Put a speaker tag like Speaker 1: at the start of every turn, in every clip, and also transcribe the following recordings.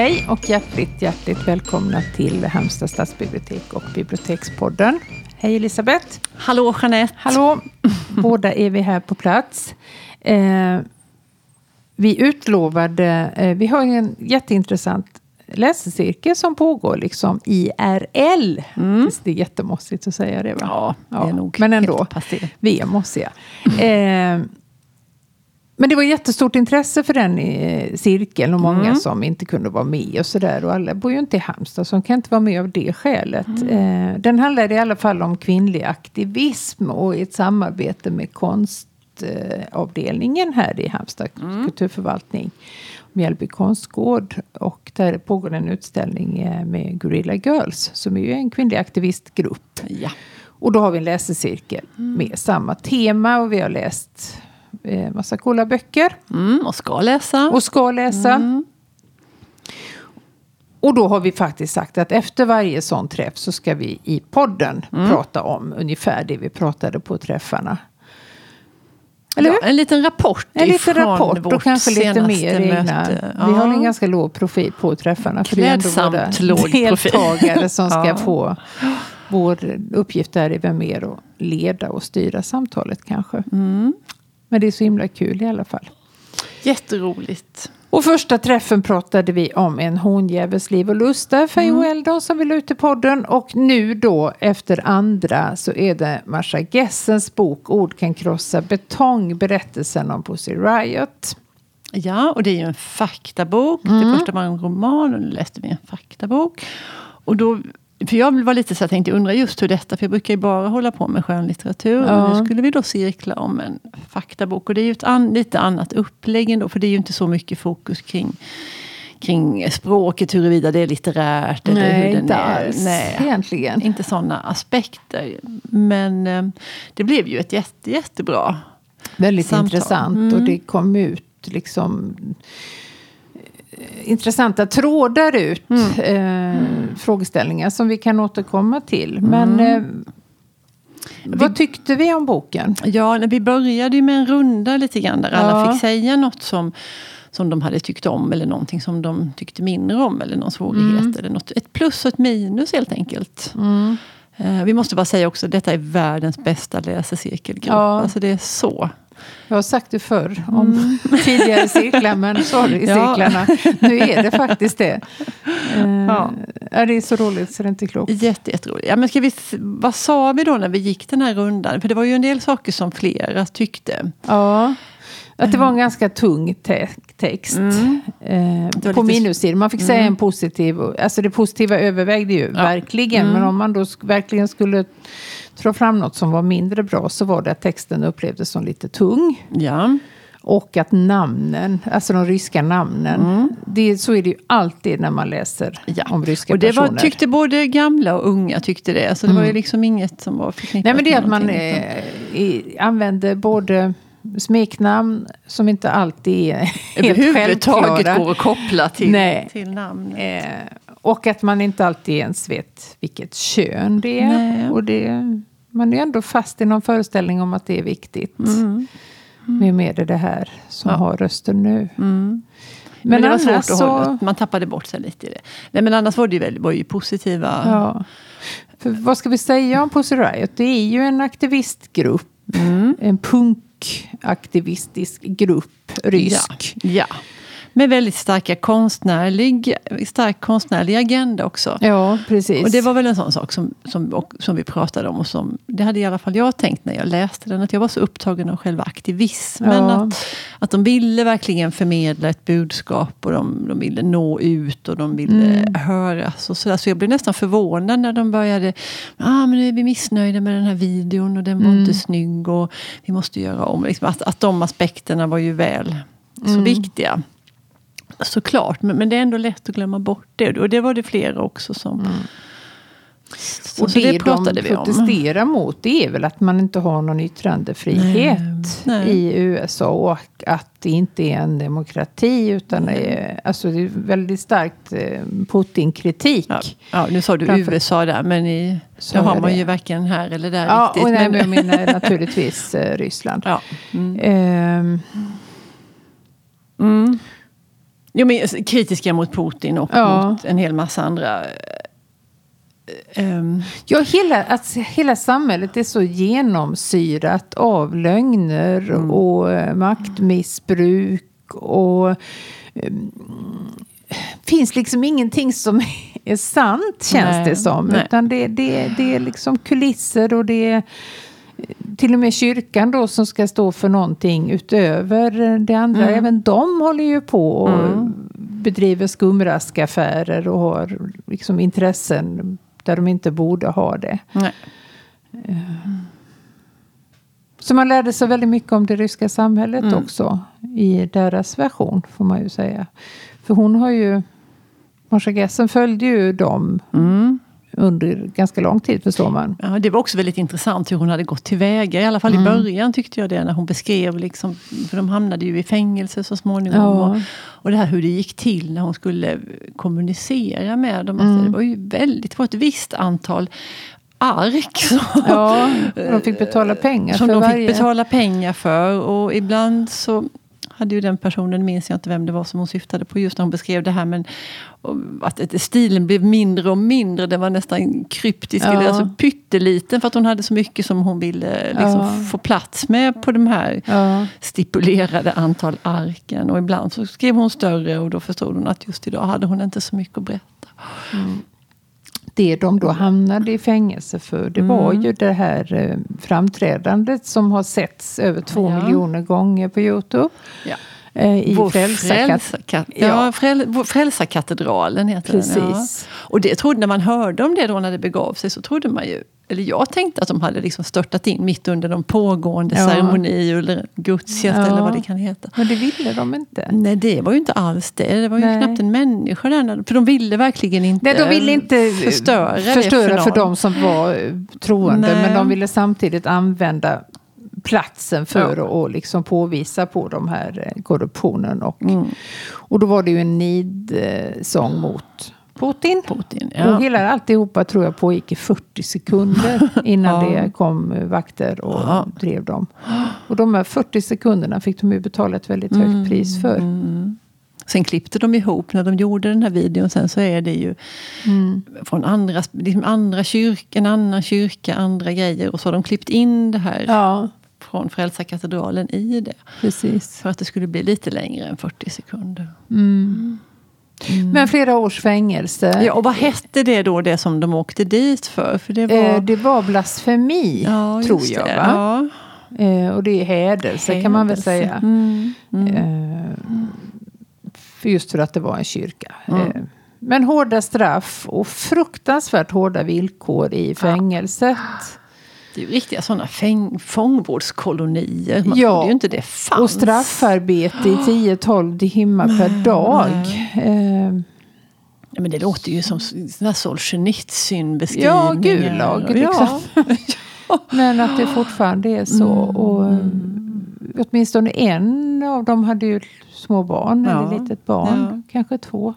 Speaker 1: Hej och hjärtligt, hjärtligt välkomna till Halmstad stadsbibliotek och Bibliotekspodden. Hej Elisabeth!
Speaker 2: Hallå Jeanette!
Speaker 1: Hallå! Båda är vi här på plats. Eh, vi utlovade, eh, vi har en jätteintressant läsecirkel som pågår liksom IRL. Mm. Det är jättemossigt att säga det va?
Speaker 2: Ja, det är ja, nog
Speaker 1: Men ändå, vi är mossiga. Eh, men det var jättestort intresse för den eh, cirkeln och många mm. som inte kunde vara med och sådär. Och alla bor ju inte i Halmstad så de kan inte vara med av det skälet. Mm. Eh, den handlade i alla fall om kvinnlig aktivism och ett samarbete med konstavdelningen här i Halmstad mm. kulturförvaltning. Mjällby konstgård. Och där pågår en utställning eh, med Gorilla Girls som är ju en kvinnlig aktivistgrupp.
Speaker 2: Ja.
Speaker 1: Och då har vi en läsecirkel mm. med samma tema och vi har läst eh, massa coola böcker.
Speaker 2: Mm, och ska läsa.
Speaker 1: Och ska läsa. Mm. Och då har vi faktiskt sagt att efter varje sån träff så ska vi i podden mm. prata om ungefär det vi pratade på träffarna.
Speaker 2: Eller ja, en liten rapport
Speaker 1: En liten rapport och kanske lite mer egna. Ja. Vi har en ganska låg profil på träffarna.
Speaker 2: Klädsamt för det är ändå
Speaker 1: våra deltagare som ska ja. få vår uppgift där är väl mer att leda och styra samtalet kanske.
Speaker 2: Mm.
Speaker 1: Men det är så himla kul i alla fall.
Speaker 2: Jätteroligt.
Speaker 1: Och första träffen pratade vi om en honjävels liv och lust där för mm. Eldon som vill ut i podden. Och nu då efter andra så är det Marsha Gessens bok Ord kan krossa betong, berättelsen om Pussy Riot.
Speaker 2: Ja, och det är ju en faktabok. Mm. Det första var en roman och nu läste vi en faktabok. Och då för jag var lite så jag tänkte undra just hur detta, för jag brukar ju bara hålla på med skönlitteratur. Ja. Och nu skulle vi då cirkla om en faktabok. Och det är ju ett an, lite annat upplägg ändå, för det är ju inte så mycket fokus kring kring språket, huruvida det är litterärt.
Speaker 1: Nej,
Speaker 2: eller hur
Speaker 1: inte är. alls Nej, egentligen.
Speaker 2: Inte sådana aspekter. Men eh, det blev ju ett jätte, jättebra
Speaker 1: Väldigt samtal. intressant. Mm. Och det kom ut liksom intressanta trådar ut. Mm. Eh, frågeställningar som vi kan återkomma till. Men mm. eh, vad tyckte vi om boken?
Speaker 2: Ja, vi började ju med en runda lite grann där alla ja. fick säga något som som de hade tyckt om eller någonting som de tyckte mindre om eller någon svårighet. Mm. Eller något, ett plus och ett minus helt enkelt.
Speaker 1: Mm.
Speaker 2: Eh, vi måste bara säga också detta är världens bästa läsecirkelgrupp. Ja. Alltså det är så
Speaker 1: jag har sagt det förr om mm. tidigare cirklar, men sorry ja. Nu är det faktiskt det. Ja. Det är så roligt så det är inte klokt.
Speaker 2: Jätte, jätteroligt. Ja, men ska vi, vad sa vi då när vi gick den här rundan? För det var ju en del saker som flera tyckte.
Speaker 1: Ja. Att det var en ganska tung te text. Mm. Eh, på minussidan. Man fick mm. säga en positiv. Alltså det positiva övervägde ju ja. verkligen. Mm. Men om man då verkligen skulle dra fram något som var mindre bra så var det att texten upplevdes som lite tung.
Speaker 2: Ja.
Speaker 1: Och att namnen, alltså de ryska namnen, mm. det, så är det ju alltid när man läser ja. om ryska
Speaker 2: och det
Speaker 1: personer.
Speaker 2: Var, tyckte både gamla och unga tyckte det. Alltså det mm. var ju liksom inget som var förknippat
Speaker 1: Nej men det är att man eh, använder både smeknamn som inte alltid är helt
Speaker 2: Överhuvudtaget går att koppla till, Nej. till namnet.
Speaker 1: Eh, och att man inte alltid ens vet vilket kön det är. Nej. Och det, man är ändå fast i någon föreställning om att det är viktigt.
Speaker 2: Mm.
Speaker 1: Mm. Med är det här som ja. har rösten nu.
Speaker 2: Mm. Men, men det var svårt att så... hålla, man tappade bort sig lite i det. Nej, men annars var det ju, väldigt, var ju positiva...
Speaker 1: Ja. För vad ska vi säga om Pussy Riot? Det är ju en aktivistgrupp.
Speaker 2: Mm.
Speaker 1: En aktivistisk grupp, rysk.
Speaker 2: Ja. ja med väldigt starka konstnärlig, stark konstnärlig agenda också.
Speaker 1: Ja, precis.
Speaker 2: Och det var väl en sån sak som, som, som vi pratade om. Och som, det hade i alla fall jag tänkt när jag läste den. Att jag var så upptagen av själva aktivismen. Ja. Att, att de ville verkligen förmedla ett budskap. Och de, de ville nå ut och de ville mm. höras. Och så, där. så jag blev nästan förvånad när de började. Ah, men nu är vi missnöjda med den här videon och den var mm. inte snygg. Och vi måste göra om. Liksom att, att de aspekterna var ju väl så mm. viktiga. Såklart, men, men det är ändå lätt att glömma bort det. Och det var det flera också som... Mm.
Speaker 1: Så, och det, det pratade de protesterar mot det är väl att man inte har någon yttrandefrihet nej, nej. i USA. Och att det inte är en demokrati utan är, alltså det är väldigt starkt eh, Putin-kritik.
Speaker 2: Ja. ja, nu sa du Framför, USA där men i, så då har man det. ju varken här eller där
Speaker 1: ja,
Speaker 2: riktigt.
Speaker 1: Och nej, men jag menar naturligtvis eh, Ryssland.
Speaker 2: Ja. Mm.
Speaker 1: Um,
Speaker 2: mm. Jo, men kritiska mot Putin och
Speaker 1: Ja.
Speaker 2: mot en hel massa andra... ehm,
Speaker 1: Ja, hela, att hela samhället är så genomsyrat av lögner och eh, maktmissbruk. Och eh, finns liksom ingenting som är sant, känns
Speaker 2: Nej,
Speaker 1: det som.
Speaker 2: nej.
Speaker 1: Utan det, det, det är liksom kulisser och det är till och med kyrkan då som ska stå för någonting utöver eh, det andra.
Speaker 2: Mm.
Speaker 1: Även de håller ju på och bedriver skumraskaffärer och har liksom intressen där de inte borde ha det.
Speaker 2: nej.
Speaker 1: Så man lärde sig väldigt mycket om det ryska samhället
Speaker 2: Mm.
Speaker 1: också i deras version får man ju säga. För hon har ju, Marsha Gessen följde ju dem
Speaker 2: Mm.
Speaker 1: Under ganska lång tid förstår man.
Speaker 2: Ja, det var också väldigt intressant hur hon hade gått tillväga. I alla fall
Speaker 1: Mm.
Speaker 2: i början tyckte jag det. När hon beskrev, liksom, för de hamnade ju i fängelse så småningom.
Speaker 1: Ja.
Speaker 2: Och, och det här hur det gick till när hon skulle kommunicera med dem.
Speaker 1: Mm.
Speaker 2: Alltså, det var ju väldigt, var ett visst antal ark. Så,
Speaker 1: Ja, och de fick betala pengar
Speaker 2: som
Speaker 1: för
Speaker 2: de
Speaker 1: varje.
Speaker 2: fick betala pengar för. Och ibland så hade ju den personen, minns jag inte vem det var som hon syftade på just när hon beskrev det här. Men att stilen blev mindre och mindre. Den var nästan kryptisk,
Speaker 1: Ja.
Speaker 2: eller alltså pytteliten. För att hon hade så mycket som hon ville liksom,
Speaker 1: Ja.
Speaker 2: få plats med på de här
Speaker 1: Ja,
Speaker 2: stipulerade antal arken. Och ibland så skrev hon större och då förstod hon att just idag hade hon inte så mycket att berätta.
Speaker 1: Det de då hamnade i fängelse för det var ju det här eh, framträdandet som har setts över två
Speaker 2: Ja.
Speaker 1: miljoner gånger på Youtube.
Speaker 2: Ja.
Speaker 1: Eh, I
Speaker 2: Vår
Speaker 1: Frälsarkat-
Speaker 2: ja, fräl, Frälsarkatedralen heter den. Ja. Och det trodde, när man hörde om det då när det begav sig så trodde man ju, eller jag tänkte att de hade liksom störtat in mitt under de pågående
Speaker 1: Ja.
Speaker 2: ceremoni eller gudstjänst
Speaker 1: Ja.
Speaker 2: eller vad det kan heta.
Speaker 1: Men det ville de inte.
Speaker 2: Nej, det var ju inte alls det. Det var ju
Speaker 1: Nej.
Speaker 2: knappt en människa där. För de ville verkligen inte,
Speaker 1: Nej, de ville inte
Speaker 2: förstöra,
Speaker 1: förstöra för,
Speaker 2: någon.
Speaker 1: de som var eh, troende.
Speaker 2: Nej.
Speaker 1: Men de ville samtidigt använda platsen för
Speaker 2: Ja.
Speaker 1: att och liksom påvisa på de här eh, korruptionen. Och,
Speaker 2: Mm.
Speaker 1: och då var det ju en nidsång mot Putin.
Speaker 2: Putin.
Speaker 1: Och
Speaker 2: Ja.
Speaker 1: hela alltihopa tror jag pågick i 40 sekunder innan
Speaker 2: Ja.
Speaker 1: det kom eh, vakter och
Speaker 2: Ja.
Speaker 1: drev dem. Och de här 40 sekunderna fick de ju betala ett väldigt högt
Speaker 2: Mm.
Speaker 1: pris för.
Speaker 2: Sen klippte de ihop när de gjorde den här videon. Sen så är det ju
Speaker 1: Mm.
Speaker 2: från andra, liksom andra kyrka, en annan kyrka, andra grejer. Och så har de klippt in det här
Speaker 1: Ja,
Speaker 2: från Frälsarkatedralen i det.
Speaker 1: precis.
Speaker 2: För att det skulle bli lite längre än 40 sekunder.
Speaker 1: Men flera års fängelse.
Speaker 2: Ja, och vad hette det då, det som de åkte dit för? För det var...
Speaker 1: Eh, det var blasfemi,
Speaker 2: ja,
Speaker 1: tror jag.
Speaker 2: det.
Speaker 1: Va?
Speaker 2: Ja.
Speaker 1: Eh, och det är hädelse, kan man väl säga.
Speaker 2: Mm, mm.
Speaker 1: Eh, för just för att det var en kyrka.
Speaker 2: Mm.
Speaker 1: Eh, men hårda straff och fruktansvärt hårda villkor i fängelset.
Speaker 2: Det är ju riktiga sådana fäng, fångvårdskolonier. Man
Speaker 1: Ja,
Speaker 2: ju inte det fanns.
Speaker 1: Och straffarbete i 10-12 timmar per dag. Eh,
Speaker 2: Ja, men det låter ju som Solzhenitsyn-beskrivningar.
Speaker 1: Ja, Gulag, liksom. Men att det fortfarande är så. Och,
Speaker 2: Mm.
Speaker 1: eh, åtminstone en av dem hade ju små barn,
Speaker 2: Ja.
Speaker 1: eller litet barn,
Speaker 2: Ja.
Speaker 1: kanske två.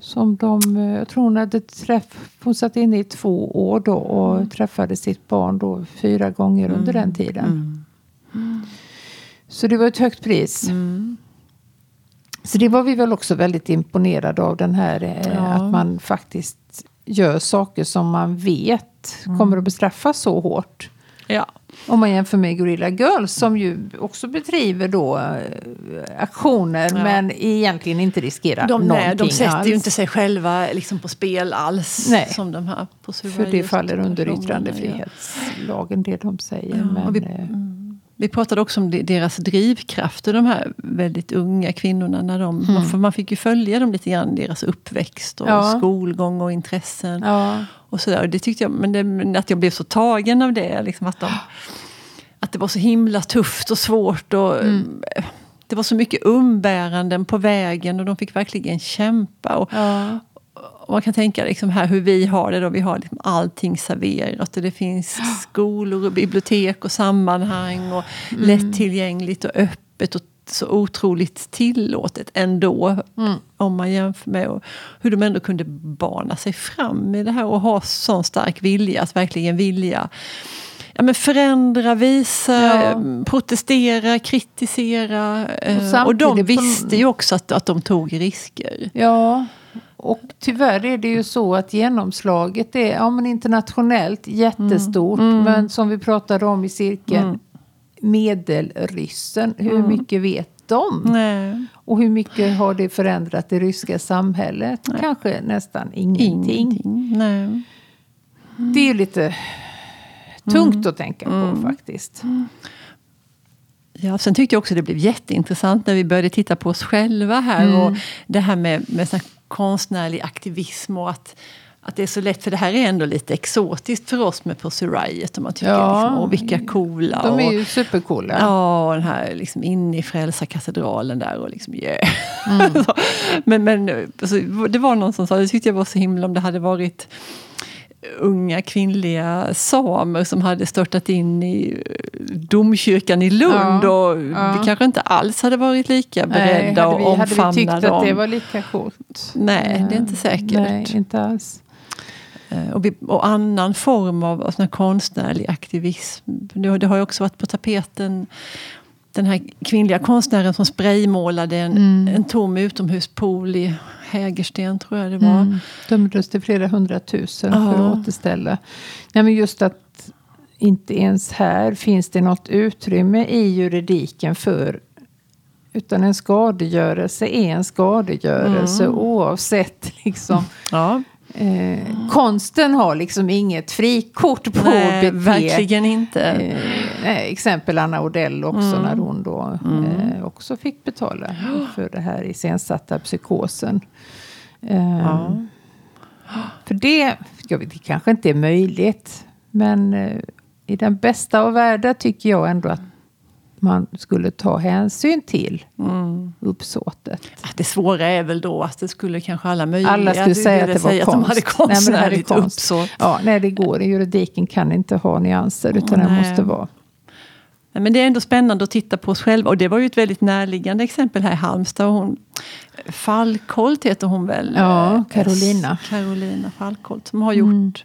Speaker 1: Som de, eh, jag tror hon hade träff, hon satt inne i två år då och
Speaker 2: Mm.
Speaker 1: träffade sitt barn då fyra gånger under den tiden.
Speaker 2: Mm.
Speaker 1: Så det var ett högt pris. Så det var vi väl också väldigt imponerade av den här, eh,
Speaker 2: Ja.
Speaker 1: att man faktiskt gör saker som man vet kommer att bestraffas så hårt.
Speaker 2: Ja.
Speaker 1: Om man jämför med Gorilla Girls som ju också bedriver då eh, aktioner
Speaker 2: Ja.
Speaker 1: men egentligen inte riskerar
Speaker 2: De,
Speaker 1: någonting
Speaker 2: nej, de sätter
Speaker 1: alls.
Speaker 2: ju inte sig själva liksom på spel alls.
Speaker 1: Nej.
Speaker 2: Som de här på
Speaker 1: För det faller under yttrandefrihetslagen det de säger.
Speaker 2: Ja,
Speaker 1: men,
Speaker 2: vi-
Speaker 1: eh,
Speaker 2: Vi pratade också om de- deras drivkrafter, de här väldigt unga kvinnorna. När de, För man fick ju följa dem lite grann, deras uppväxt och
Speaker 1: Ja.
Speaker 2: skolgång och intressen. Och sådär. Och Det tyckte jag, men, det, men att jag blev så tagen av det. Liksom att, de, att det var så himla tufft och svårt. Och,
Speaker 1: Mm.
Speaker 2: Det var så mycket umbäranden på vägen och de fick verkligen kämpa. Och,
Speaker 1: Ja.
Speaker 2: och man kan tänka liksom här hur vi har det. Då. Vi har liksom allting serverat. Och det finns skolor och bibliotek och sammanhang. Och
Speaker 1: Mm.
Speaker 2: lättillgängligt och öppet. och så otroligt tillåtet ändå.
Speaker 1: Mm.
Speaker 2: Om man jämför med och hur de ändå kunde bana sig fram i det här och ha sån stark vilja att verkligen vilja ja, men förändra, visa,
Speaker 1: Ja.
Speaker 2: protestera, kritisera. eh, Och,
Speaker 1: samtidigt
Speaker 2: de visste ju också att, att de tog risker.
Speaker 1: Ja, och tyvärr är det ju så att genomslaget är ja, men internationellt jättestort.
Speaker 2: Mm.
Speaker 1: Men som vi pratade om i cirkeln, medelryssen, hur
Speaker 2: Mm.
Speaker 1: mycket vet de?
Speaker 2: Nej,
Speaker 1: Och hur mycket har det förändrat det ryska samhället? Kanske nästan ingenting.
Speaker 2: ingenting. Nej.
Speaker 1: Det är ju lite tungt
Speaker 2: Mm.
Speaker 1: att tänka på faktiskt.
Speaker 2: Ja, sen tyckte jag också det blev jätteintressant när vi började titta på oss själva här.
Speaker 1: Mm.
Speaker 2: Och det här med, med konstnärlig aktivism och att, att det är så lätt, för det här är ändå lite exotiskt för oss med Pussy Riot. Och man tycker
Speaker 1: Ja.
Speaker 2: liksom, åh vilka coola.
Speaker 1: De är
Speaker 2: och,
Speaker 1: ju supercoola.
Speaker 2: Ja, och den här liksom inne i Frälsarkatedralen där och liksom yeah.
Speaker 1: Mm.
Speaker 2: Så, men men alltså, det var någon som sa, det tyckte jag var så himla om det hade varit unga kvinnliga samer som hade störtat in i eh, domkyrkan i Lund
Speaker 1: Ja,
Speaker 2: och
Speaker 1: ja.
Speaker 2: vi kanske inte alls hade varit lika
Speaker 1: Nej,
Speaker 2: beredda
Speaker 1: hade,
Speaker 2: att
Speaker 1: vi, hade
Speaker 2: omfamna
Speaker 1: vi tyckt
Speaker 2: dem.
Speaker 1: att det var lika coolt?
Speaker 2: Nej, det är inte säkert.
Speaker 1: Nej, inte alls.
Speaker 2: Eh, Och, och annan form av, av konstnärlig aktivism. Det, det har ju också varit på tapeten den här kvinnliga konstnären som spraymålade en,
Speaker 1: Mm.
Speaker 2: en tom utomhuspool i Hägersten, tror jag det var.
Speaker 1: Mm. Dömdes till flera hundratusen
Speaker 2: Ja.
Speaker 1: för att återställa. Nej, men just att inte ens här finns det något utrymme i juridiken för utan en skadegörelse är en skadegörelse
Speaker 2: Mm.
Speaker 1: oavsett. Liksom.
Speaker 2: Ja,
Speaker 1: Eh, konsten har liksom inget frikort på
Speaker 2: nej,
Speaker 1: bete.
Speaker 2: verkligen inte.
Speaker 1: Eh, exempel Anna Odell också
Speaker 2: Mm.
Speaker 1: när hon då eh, också fick betala för det här iscensatta psykosen. Eh,
Speaker 2: Ja.
Speaker 1: För det, jag vet, det kanske inte är möjligt. Men eh, i den bästa av världar tycker jag ändå att man skulle ta hänsyn till
Speaker 2: Mm.
Speaker 1: uppsåtet.
Speaker 2: Det svåra är väl då att det skulle kanske alla möjliga...
Speaker 1: Alla skulle säga att det var
Speaker 2: säga
Speaker 1: konst.
Speaker 2: Att de hade
Speaker 1: Nej, det
Speaker 2: konstnärligt
Speaker 1: konst.
Speaker 2: uppsåt.
Speaker 1: Ja, nej, det går. Juridiken kan inte ha nyanser utan den
Speaker 2: nej.
Speaker 1: måste vara.
Speaker 2: Nej, men det är ändå spännande att titta på oss själva. Och det var ju ett väldigt närliggande exempel här i Halmstad. Hon, Falkholt heter hon väl?
Speaker 1: Ja,
Speaker 2: Eh,
Speaker 1: Carolina.
Speaker 2: Carolina Falkholt. Som har gjort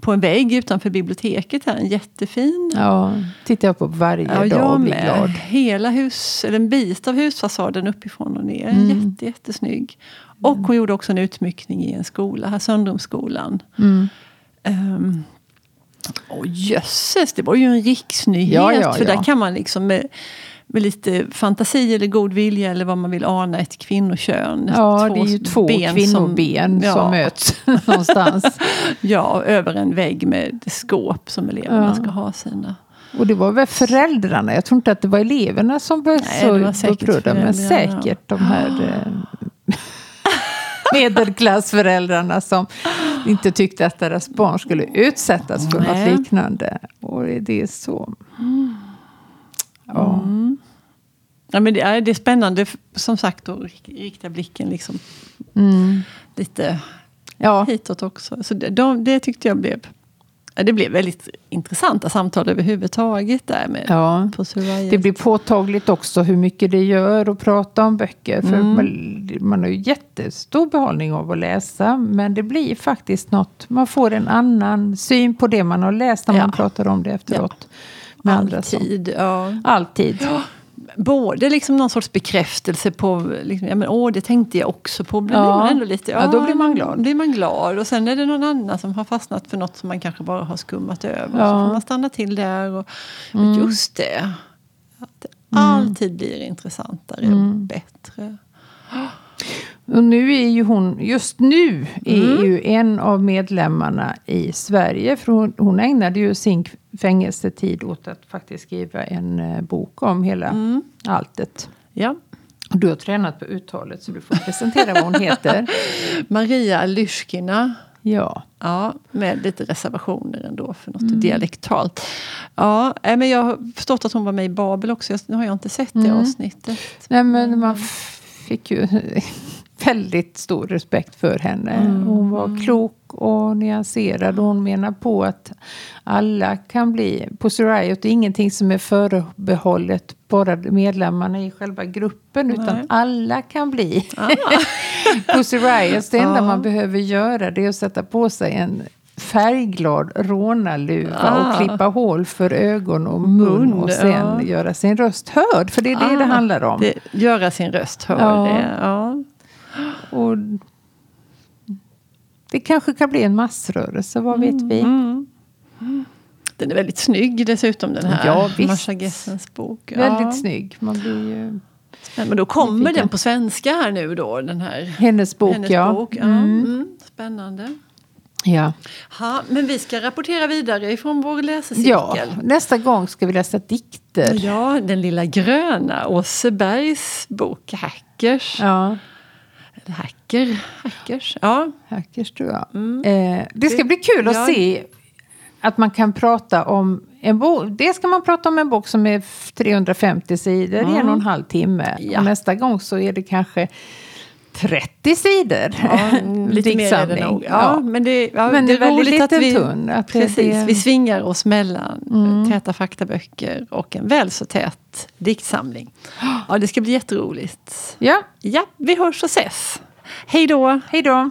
Speaker 2: på en vägg utanför biblioteket här en jättefin
Speaker 1: Ja, tittar jag på varje
Speaker 2: Ja,
Speaker 1: dag och blir
Speaker 2: med.
Speaker 1: glad.
Speaker 2: Hela hus, eller en bit av husfasaden uppifrån och ner.
Speaker 1: Mm.
Speaker 2: Jätte, jättesnygg. Och hon gjorde också en utsmyckning i en skola, här Söndrumsskolan.
Speaker 1: Mm.
Speaker 2: Um, och jösses, det var ju en riksnyhet.
Speaker 1: Ja, ja,
Speaker 2: för
Speaker 1: ja.
Speaker 2: där kan man liksom med, med lite fantasi eller god vilja eller vad man vill ana ett kvinnokön.
Speaker 1: Ja, det är ju två
Speaker 2: ben
Speaker 1: kvinnoben som,
Speaker 2: ja,
Speaker 1: möts någonstans.
Speaker 2: Ja, över en vägg med skåp som eleverna
Speaker 1: Ja.
Speaker 2: ska ha sina.
Speaker 1: Och det var väl föräldrarna. Jag tror inte att det var eleverna som blev så
Speaker 2: säkert
Speaker 1: upprörda. Men säkert de här eh, medelklassföräldrarna som inte tyckte att deras barn skulle utsättas för
Speaker 2: Nej.
Speaker 1: något liknande. Och det är så. Ja.
Speaker 2: Ja, men det, är, det är spännande som sagt att rik- rikta blicken liksom
Speaker 1: Mm.
Speaker 2: lite
Speaker 1: ja.
Speaker 2: hitåt också. Så det, de, det tyckte jag blev ja, det blev väldigt intressanta samtal överhuvudtaget där med
Speaker 1: ja.
Speaker 2: på.
Speaker 1: Det blir påtagligt också hur mycket det gör att prata om böcker. För
Speaker 2: Mm.
Speaker 1: man, man har ju jättestor behållning av att läsa. Men det blir faktiskt något. Man får en annan syn på det man har läst när
Speaker 2: Ja.
Speaker 1: man pratar om det efteråt. Med andra som,
Speaker 2: Alltid. Ja. Både liksom någon sorts bekräftelse på, liksom, ja, men, åh det tänkte jag också på. Blir
Speaker 1: Ja.
Speaker 2: man ändå lite,
Speaker 1: Ja, då blir man glad.
Speaker 2: blir man glad. Och sen är det någon annan som har fastnat för något som man kanske bara har skummat över.
Speaker 1: Ja.
Speaker 2: Så får man stanna till där. Och,
Speaker 1: Mm.
Speaker 2: Just det. Att det alltid blir intressantare och bättre.
Speaker 1: Och nu är ju hon, just nu är
Speaker 2: Mm.
Speaker 1: ju en av medlemmarna i Sverige. För hon, hon ägnade ju sin fängelsetid åt att faktiskt skriva en eh, bok om hela
Speaker 2: Mm.
Speaker 1: alltet.
Speaker 2: Ja.
Speaker 1: Och du har tränat på uttalet så du får presentera vad hon heter.
Speaker 2: Maria Lyskina.
Speaker 1: Ja.
Speaker 2: Ja, med lite reservationer ändå för något
Speaker 1: Mm.
Speaker 2: dialektalt. Ja, nej, men jag har förstått att hon var med i Babel också. Nu har jag inte sett det
Speaker 1: Mm.
Speaker 2: avsnittet.
Speaker 1: Nej, men man f- fick ju väldigt stor respekt för henne.
Speaker 2: Mm.
Speaker 1: Hon var klok och nyanserad. Och hon menar på att alla kan bli... På Riot är ingenting som är förbehållet bara medlemmarna i själva gruppen. Utan
Speaker 2: Nej.
Speaker 1: alla kan bli Pussy Riot. Det enda
Speaker 2: Ja.
Speaker 1: man behöver göra det är att sätta på sig en färgglad rånarluva
Speaker 2: Ah.
Speaker 1: och klippa hål för ögon och mun, och sen
Speaker 2: ja.
Speaker 1: göra sin röst hörd. För det är det det
Speaker 2: Ah,
Speaker 1: handlar om.
Speaker 2: Det, göra sin röst hörd.
Speaker 1: Ja.
Speaker 2: Det, ja.
Speaker 1: Och det kanske kan bli en massrörelse, vad vet vi?
Speaker 2: Mm. Den är väldigt snygg dessutom den här
Speaker 1: Ja, visst.
Speaker 2: Marsha Gessens bok. Ja.
Speaker 1: Väldigt snygg. Man blir ju...
Speaker 2: Men då kommer
Speaker 1: Nyfiken.
Speaker 2: den på svenska här nu då, den här
Speaker 1: Hennes bok,
Speaker 2: hennes
Speaker 1: ja.
Speaker 2: bok. Ja.
Speaker 1: Mm.
Speaker 2: Mm. Spännande.
Speaker 1: ja.
Speaker 2: Ha, men vi ska rapportera vidare ifrån vår läsecirkel.
Speaker 1: Ja, nästa gång ska vi läsa dikter.
Speaker 2: Ja, den lilla gröna, Åse Bergs bok Hackers.
Speaker 1: Ja,
Speaker 2: Hacker, Hackers. Ja.
Speaker 1: hackers tror jag.
Speaker 2: Mm.
Speaker 1: Eh, det ska bli kul att
Speaker 2: Ja.
Speaker 1: se att man kan prata om en bok. Det ska man prata om en bok som är 350 sidor i en och en halv timme.
Speaker 2: Ja.
Speaker 1: Och nästa gång så är det kanske 30 sidor.
Speaker 2: Ja, lite mer är det nog. Ja, Men det, ja,
Speaker 1: Men
Speaker 2: det
Speaker 1: är väldigt
Speaker 2: roligt att vi,
Speaker 1: tunn, att
Speaker 2: precis,
Speaker 1: det-
Speaker 2: vi svingar oss mellan täta faktaböcker och en väl så tät diktsamling. Ja, det ska bli jätteroligt.
Speaker 1: Ja,
Speaker 2: Ja, vi hörs och ses. Hej då!
Speaker 1: hej då.